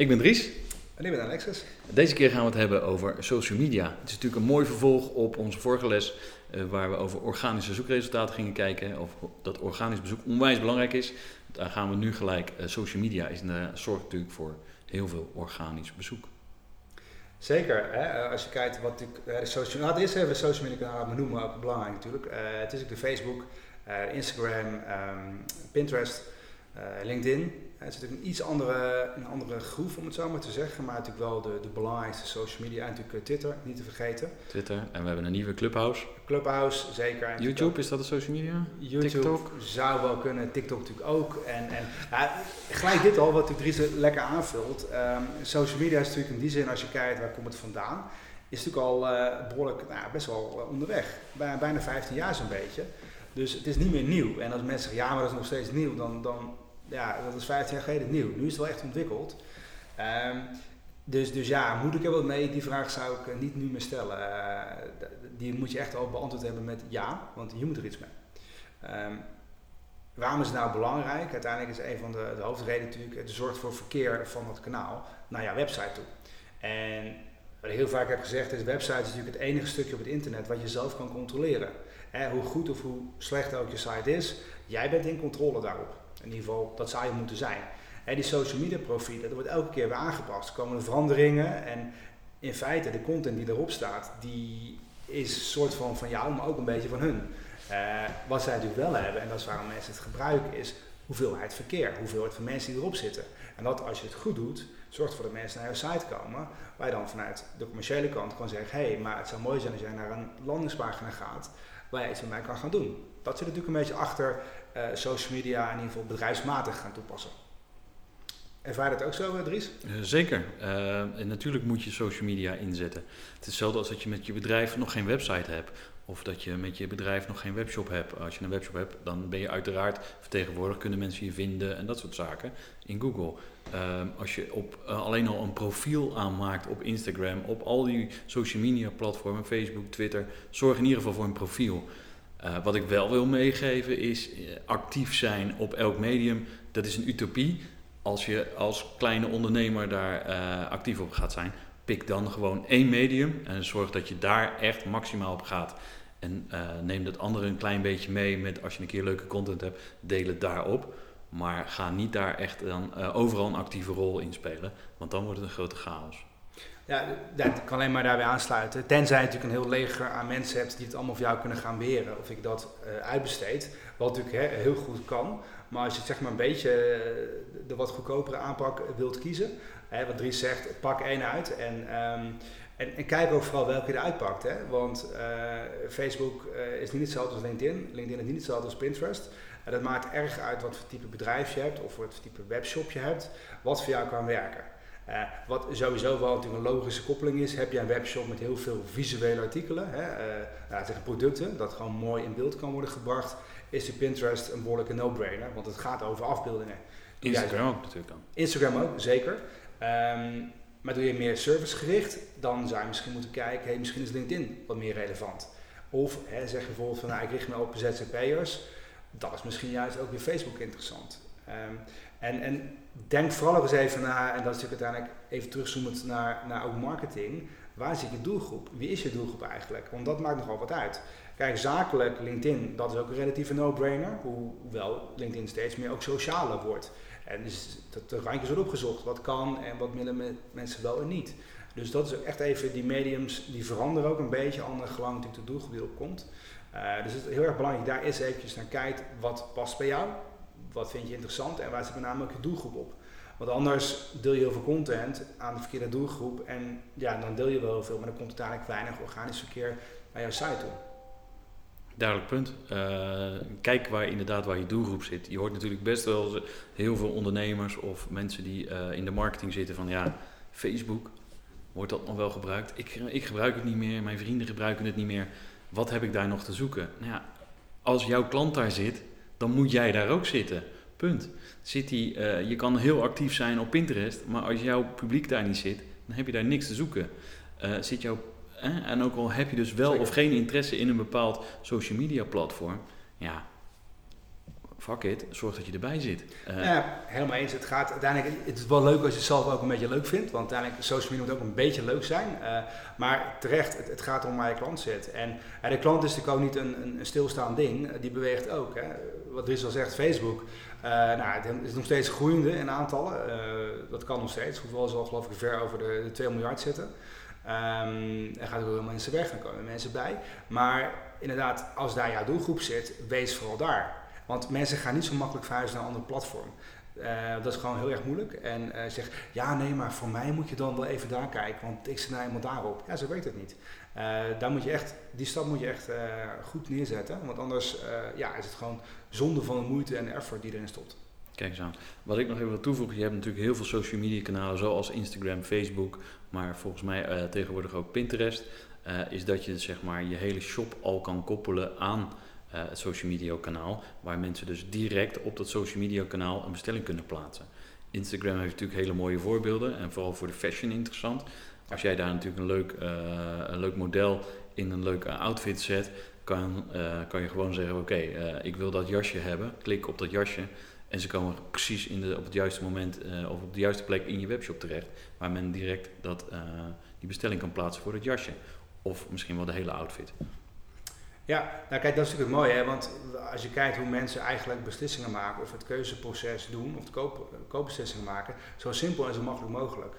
Ik ben Dries. En ik ben Alexis. Deze keer gaan we het hebben over social media. Het is natuurlijk een mooi vervolg op onze vorige les, eh, waar we over organische zoekresultaten gingen kijken. Of dat organisch bezoek onwijs belangrijk is. Daar gaan we nu gelijk. Uh, social media is, uh, zorgt natuurlijk voor heel veel organisch bezoek. Zeker. Hè? Als je kijkt wat de social, nou, eerst even social media kanalen benoemen, ook belangrijk natuurlijk. het is ook de Facebook, Instagram, um, Pinterest, LinkedIn. Het is natuurlijk een iets andere, een andere groef, om het zo maar te zeggen. Maar natuurlijk wel de, de belangrijkste social media. En natuurlijk eh, Twitter, niet te vergeten. Twitter. En we hebben een nieuwe Clubhouse. Clubhouse, zeker. YouTube, is dat een social media? YouTube TikTok? zou wel kunnen. TikTok natuurlijk ook. En, en ja, gelijk dit al, wat natuurlijk Dries lekker aanvult. Um, social media is natuurlijk in die zin, als je kijkt waar komt het vandaan, is natuurlijk al uh, behoorlijk, nou, best wel uh, onderweg. Bij, bijna 15 jaar zo'n beetje. Dus het is niet meer nieuw. En als mensen zeggen, ja, maar dat is nog steeds nieuw, dan, dan ja, dat is 15 jaar geleden nieuw. Nu is het wel echt ontwikkeld. Um, dus, dus ja, moet ik er wat mee? Die vraag zou ik eh, niet nu meer stellen. Uh, die moet je echt al beantwoord hebben met ja, want je moet er iets mee. Um, waarom is het nou belangrijk? Uiteindelijk is een van de, de hoofdredenen natuurlijk, het zorgt voor verkeer van het kanaal naar jouw website toe. En wat ik heel vaak heb gezegd is, website is natuurlijk het enige stukje op het internet wat je zelf kan controleren. hoe goed of hoe slecht ook je site is, jij bent in controle daarop. In ieder geval, dat zou je moeten zijn. En die social media profielen, dat wordt elke keer weer aangepast. Er komen veranderingen en in feite de content die erop staat, die is een soort van van jou, maar ook een beetje van hun. Uh, wat zij natuurlijk wel hebben, en dat is waarom mensen het gebruiken, is hoeveelheid verkeer, hoeveelheid van mensen die erop zitten. En dat als je het goed doet, zorgt ervoor dat mensen naar je site komen, waar je dan vanuit de commerciële kant kan zeggen, hé, hey, maar het zou mooi zijn als jij naar een landingspagina gaat, waar je iets met mij kan gaan doen. Dat zit natuurlijk een beetje achter uh, social media in ieder geval bedrijfsmatig gaan toepassen. Ervaar dat ook zo, eh, Dries? Uh, zeker. en natuurlijk moet je social media inzetten. Het is hetzelfde als dat je met je bedrijf nog geen website hebt. Of dat je met je bedrijf nog geen webshop hebt. Als je een webshop hebt, dan ben je uiteraard vertegenwoordigd. Kunnen mensen je vinden en dat soort zaken in Google. als je op, alleen al een profiel aanmaakt op Instagram, op al die social media platformen, Facebook, Twitter, zorg in ieder geval voor een profiel. Uh, wat ik wel wil meegeven is uh, actief zijn op elk medium. Dat is een utopie. Als je als kleine ondernemer daar uh, actief op gaat zijn, pik dan gewoon één medium en zorg dat je daar echt maximaal op gaat. En neem dat andere een klein beetje mee met als je een keer leuke content hebt, deel het daarop. Maar ga niet daar echt dan overal een actieve rol in spelen, want dan wordt het een grote chaos. Ja, dat kan alleen maar daarbij aansluiten. Tenzij je natuurlijk een heel leger aan mensen hebt die het allemaal voor jou kunnen gaan beheren. Of ik dat uh, uitbesteed. Wat natuurlijk heel goed kan. Maar als je zeg maar een beetje eh, de wat goedkopere aanpak wilt kiezen. Hè, wat Dries zegt, pak één uit. En, um, en, kijk ook vooral welke je eruit pakt. Hè? Want uh, Facebook is niet hetzelfde als LinkedIn. LinkedIn is niet hetzelfde als Pinterest. En dat maakt erg uit wat voor type bedrijf je hebt of wat voor type webshop je hebt. Wat voor jou kan werken. Uh, wat sowieso wel natuurlijk een logische koppeling is, heb je een webshop met heel veel visuele artikelen, hè, uh, nou, tegen producten, dat gewoon mooi in beeld kan worden gebracht, is de Pinterest een behoorlijke no-brainer, want het gaat over afbeeldingen. Instagram ook natuurlijk dan. Instagram ook, zeker. Um, maar doe je meer servicegericht, dan zou je misschien moeten kijken, hey, misschien is LinkedIn wat meer relevant. Of hè, zeg je bijvoorbeeld van, nou, ik richt me op ZZP'ers, dat is misschien juist ook weer Facebook interessant. Um, en, en denk vooral ook eens even naar, en dat is natuurlijk uiteindelijk even terugzoomend naar, naar ook marketing. Waar zit je doelgroep? Wie is je doelgroep eigenlijk? Want dat maakt nogal wat uit. Kijk, zakelijk LinkedIn, dat is ook een relatieve no-brainer. Hoewel LinkedIn steeds meer ook socialer wordt. En dus dat de randjes wordt opgezocht. Wat kan en wat willen mensen wel en niet. Dus dat is echt even, die mediums die veranderen ook een beetje, andere gelang natuurlijk de doelgroep die opkomt. Uh, dus het is heel erg belangrijk daar eens eventjes naar kijkt, wat past bij jou? Wat vind je interessant en waar zit met name ook je doelgroep op. Want anders deel je heel veel content aan de verkeerde doelgroep en ja, dan deel je wel heel veel, maar dan komt uiteindelijk weinig organisch verkeer naar jouw site toe. Duidelijk punt. kijk waar inderdaad waar je doelgroep zit. Je hoort natuurlijk best wel heel veel ondernemers of mensen die in de marketing zitten van ja, Facebook, wordt dat nog wel gebruikt? Ik, ik gebruik het niet meer, mijn vrienden gebruiken het niet meer. Wat heb ik daar nog te zoeken? Nou ja, als jouw klant daar zit, dan moet jij daar ook zitten. Punt. Zit die, uh, je kan heel actief zijn op Pinterest, maar als jouw publiek daar niet zit, dan heb je daar niks te zoeken. Uh, zit jouw, en ook al heb je dus wel of geen interesse in een bepaald social media platform, ja, fuck it, zorg dat je erbij zit. Uh, ja, helemaal eens. Het gaat uiteindelijk, het is wel leuk als je het zelf ook een beetje leuk vindt, want uiteindelijk social media moet ook een beetje leuk zijn. Uh, maar terecht, het, het, gaat om waar je klant zit. En de klant is natuurlijk ook niet een, een, stilstaand ding, die beweegt ook. Hè. Wat Dries al zegt, Facebook, nou, het is nog steeds groeiende in aantallen. dat kan nog steeds, hoewel ze al geloof ik ver over de, de 2 miljard zitten. Um, er gaan ook mensen weg, dan komen mensen bij. Maar inderdaad, als daar jouw doelgroep zit, wees vooral daar. Want mensen gaan niet zo makkelijk verhuizen naar een ander platform. Uh, dat is gewoon heel erg moeilijk. En uh, zeg, ja nee, maar voor mij moet je dan wel even daar kijken, want ik zit nou helemaal daarop. Ja, zo werkt het niet. Uh, daar moet je echt, die stap moet je echt goed neerzetten, want anders ja, is het gewoon zonde van de moeite en de effort die erin stopt. Kijk eens aan. Wat ik nog even wil toevoegen, je hebt natuurlijk heel veel social media kanalen zoals Instagram, Facebook, maar volgens mij tegenwoordig ook Pinterest. is dat je zeg maar je hele shop al kan koppelen aan het social media kanaal, waar mensen dus direct op dat social media kanaal een bestelling kunnen plaatsen. Instagram heeft natuurlijk hele mooie voorbeelden en vooral voor de fashion interessant. Als jij daar natuurlijk een leuk, uh, een leuk model in een leuke outfit zet, kan, kan je gewoon zeggen: Oké, ik wil dat jasje hebben. Klik op dat jasje en ze komen precies in de, op het juiste moment of op de juiste plek in je webshop terecht, waar men direct dat, die bestelling kan plaatsen voor het jasje. Of misschien wel de hele outfit. Ja, nou kijk, dat is natuurlijk het mooie, hè? want als je kijkt hoe mensen eigenlijk beslissingen maken of het keuzeproces doen of de koop, koopbeslissingen maken, zo simpel en zo makkelijk mogelijk.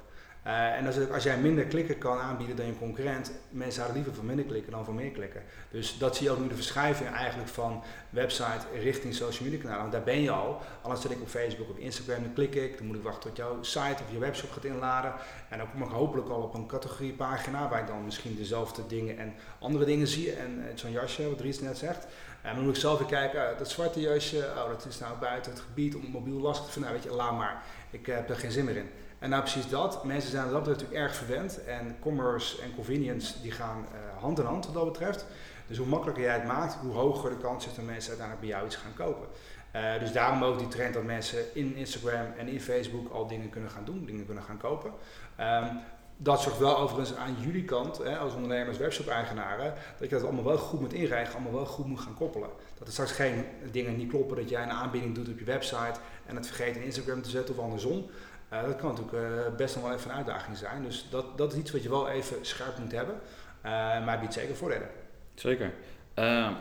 Uh, en als, als jij minder klikken kan aanbieden dan je concurrent, mensen zouden liever voor minder klikken dan voor meer klikken. Dus dat zie je ook nu de verschuiving eigenlijk van website richting social media kanalen. Want daar ben je al. Anders zit ik op Facebook of Instagram, dan klik ik, dan moet ik wachten tot jouw site of je webshop gaat inladen. En dan kom ik hopelijk al op een categoriepagina waar ik dan misschien dezelfde dingen en andere dingen zie. En zo'n jasje, wat Dries net zegt. En dan moet ik zelf weer kijken, uh, dat zwarte jasje, oh dat is nou buiten het gebied om mobiel lastig te vinden. Nou, weet je, laat maar. Ik heb er geen zin meer in. En nou precies dat. Mensen zijn dat natuurlijk erg verwend. En commerce en convenience die gaan uh, hand in hand wat dat betreft. Dus hoe makkelijker jij het maakt, hoe hoger de kans is dat mensen uiteindelijk bij jou iets gaan kopen. Uh, dus daarom ook die trend dat mensen in Instagram en in Facebook al dingen kunnen gaan doen, dingen kunnen gaan kopen. Um, dat zorgt wel overigens aan jullie kant, hè, als ondernemers, webshop-eigenaren, dat je dat allemaal wel goed moet inrijgen, allemaal wel goed moet gaan koppelen. Dat er straks geen dingen niet kloppen, dat jij een aanbieding doet op je website en het vergeet in Instagram te zetten of andersom. Uh, dat kan natuurlijk uh, best nog wel even een uitdaging zijn. Dus dat, dat is iets wat je wel even scherp moet hebben. Uh, maar het biedt zeker voordelen. Zeker.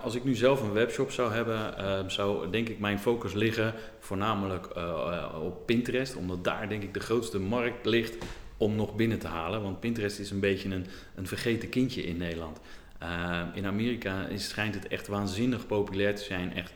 als ik nu zelf een webshop zou hebben, zou denk ik mijn focus liggen voornamelijk op Pinterest. Omdat daar denk ik de grootste markt ligt om nog binnen te halen. Want Pinterest is een beetje een, een vergeten kindje in Nederland. in Amerika is, schijnt het echt waanzinnig populair te zijn. Echt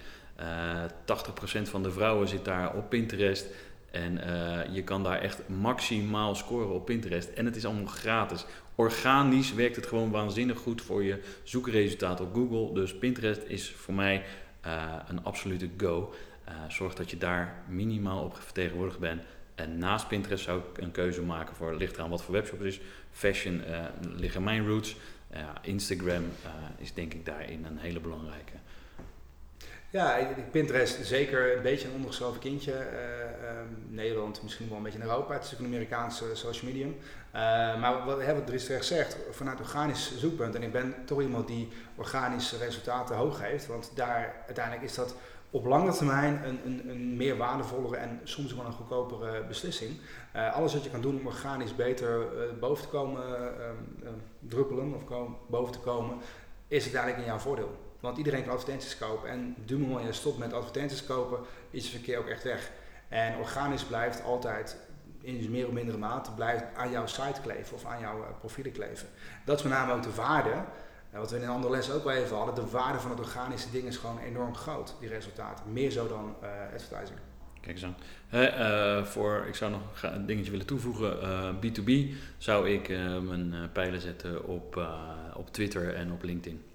80% van de vrouwen zit daar op Pinterest. En uh, je kan daar echt maximaal scoren op Pinterest. En het is allemaal gratis. Organisch werkt het gewoon waanzinnig goed voor je zoekresultaat op Google. Dus Pinterest is voor mij uh, een absolute go. Uh, zorg dat je daar minimaal op vertegenwoordigd bent. En naast Pinterest zou ik een keuze maken voor, ligt eraan wat voor webshop het is. Fashion liggen mijn roots. Instagram is denk ik daarin een hele belangrijke. Ja, Pinterest zeker een beetje een ondergeschoven kindje. Uh, Nederland, misschien wel een beetje in Europa. Het is natuurlijk een Amerikaanse social medium. Uh, maar wat, hè, wat Dries terecht zegt, vanuit organisch zoekpunt. En ik ben toch iemand die organische resultaten hoog heeft. Want daar uiteindelijk is dat op lange termijn een, een, een meer waardevollere en soms wel een goedkopere beslissing. Uh, alles wat je kan doen om organisch beter boven te komen ehm, druppelen of boven te komen, is uiteindelijk in jouw voordeel. Want iedereen kan advertenties kopen. En du moment je stopt met advertenties kopen, is het verkeer ook echt weg. En organisch blijft altijd in meer of mindere mate blijft aan jouw site kleven of aan jouw uh, profielen kleven. Dat is met name ook de waarde, uh, wat we in een andere les ook wel even hadden, de waarde van het organische ding is gewoon enorm groot, die resultaten. Meer zo dan uh, advertising. Kijk eens aan. voor, ik zou nog een dingetje willen toevoegen. B2B zou ik mijn pijlen zetten op, op Twitter en op LinkedIn.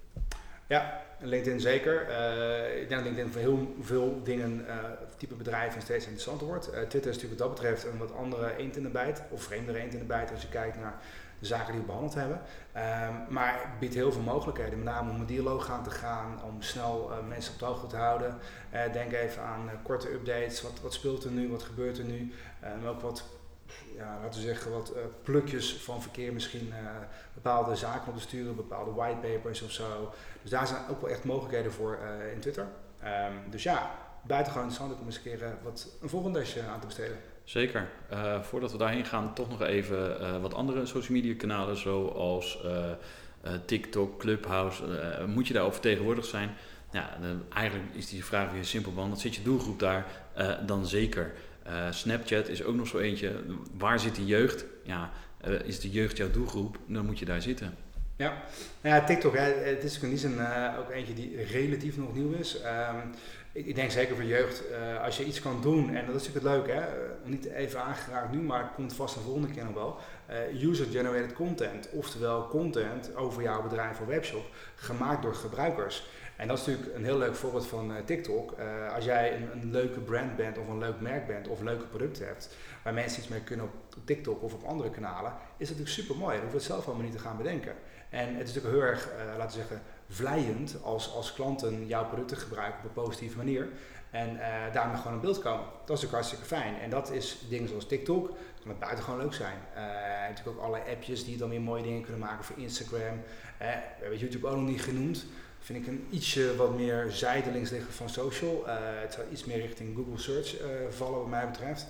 Ja, LinkedIn zeker. Uh, ik denk dat LinkedIn voor heel veel dingen, uh, type bedrijven steeds interessanter wordt. Uh, Twitter is natuurlijk wat dat betreft een wat andere eend in de bijt, of vreemdere eend in de bijt als je kijkt naar de zaken die we behandeld hebben. Um, maar het biedt heel veel mogelijkheden, met name om een dialoog aan te gaan, om snel mensen op de hoogte te houden. denk even aan korte updates, wat, wat speelt er nu, wat gebeurt er nu. Um, ook wat ja, laten we zeggen, wat uh, plukjes van verkeer misschien uh, bepaalde zaken op te sturen, bepaalde whitepapers of zo. Dus daar zijn ook wel echt mogelijkheden voor uh, in Twitter. Um, dus ja, buitengewoon interessant om eens een keer wat een volgende aan te besteden. Zeker. voordat we daarheen gaan, toch nog even wat andere social media kanalen zoals TikTok, Clubhouse. moet je daarover vertegenwoordigd zijn? Ja, eigenlijk is die vraag weer simpel want Zit je doelgroep daar? dan zeker. Uh, Snapchat is ook nog zo eentje. Waar zit de jeugd? Ja, uh, is de jeugd jouw doelgroep? Dan moet je daar zitten. Ja, nou ja TikTok, hè, het is in die zin uh, ook eentje die relatief nog nieuw is. Um, ik, ik, denk zeker voor jeugd, als je iets kan doen, en dat is natuurlijk het leuke, hè, niet even aangeraakt nu, maar het komt vast een volgende keer nog wel. User-generated content, oftewel content over jouw bedrijf of webshop, gemaakt door gebruikers. En dat is natuurlijk een heel leuk voorbeeld van uh, TikTok. Uh, als jij een, een, leuke brand bent of een leuk merk bent of leuke producten hebt, waar mensen iets mee kunnen op, TikTok of op andere kanalen, is dat natuurlijk super mooi. Je hoeft het zelf allemaal niet te gaan bedenken. En het is natuurlijk heel erg, uh, laten we zeggen, vlijend als, als klanten jouw producten gebruiken op een positieve manier. En daarmee gewoon een beeld komen. Dat is natuurlijk hartstikke fijn. En dat is dingen zoals TikTok, kan het buitengewoon leuk zijn. Natuurlijk ook allerlei appjes die dan weer mooie dingen kunnen maken voor Instagram. we hebben YouTube ook nog niet genoemd vind ik een ietsje wat meer zijdelings liggen van social. Uh, het zou iets meer richting Google Search uh, vallen wat mij betreft.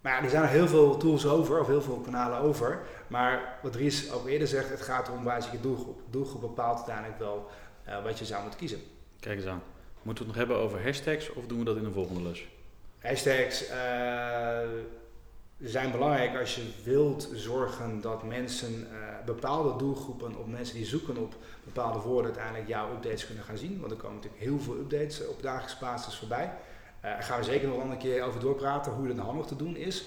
Maar ja, er zijn er heel veel tools over, of heel veel kanalen over. Maar wat Ries ook eerder zegt, het gaat erom waar zit je doelgroep. De doelgroep bepaalt uiteindelijk wel uh, wat je zou moeten kiezen. Kijk eens aan. Moeten we het nog hebben over hashtags of doen we dat in een volgende les? Hashtags zijn belangrijk als je wilt zorgen dat mensen, bepaalde doelgroepen, of mensen die zoeken op bepaalde woorden uiteindelijk jouw updates kunnen gaan zien. Want er komen natuurlijk heel veel updates op dagelijkse basis voorbij. Uh, daar gaan we zeker nog een keer over doorpraten hoe dat handig te doen is.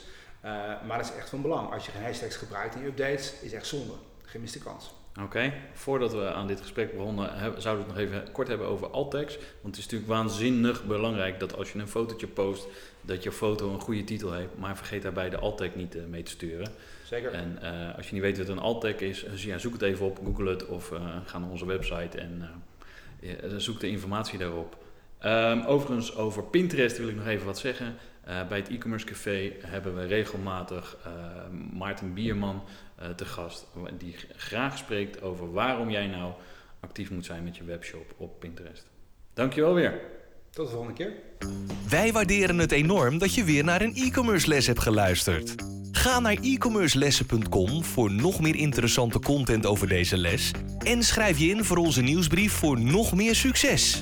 Maar dat is echt van belang. Als je geen hashtags gebruikt in je updates, is echt zonde. Geen miste kans. Oké, voordat we aan dit gesprek begonnen, zouden we het nog even kort hebben over alt-tags. Want het is natuurlijk waanzinnig belangrijk dat als je een fotootje post, dat je foto een goede titel heeft. Maar vergeet daarbij de alt-tag niet uh, mee te sturen. Zeker. En uh, als je niet weet wat een alt-tag is, dus ja, zoek het even op, google het of uh, ga naar onze website en zoek de informatie daarop. Um, overigens, over Pinterest wil ik nog even wat zeggen. bij het e-commerce café hebben we regelmatig Maarten Bierman te gast, die graag spreekt over waarom jij nou actief moet zijn met je webshop op Pinterest. Dankjewel weer. Tot de volgende keer. Wij waarderen het enorm dat je weer naar een e-commerce les hebt geluisterd. Ga naar e-commercelessen.com voor nog meer interessante content over deze les en schrijf je in voor onze nieuwsbrief voor nog meer succes.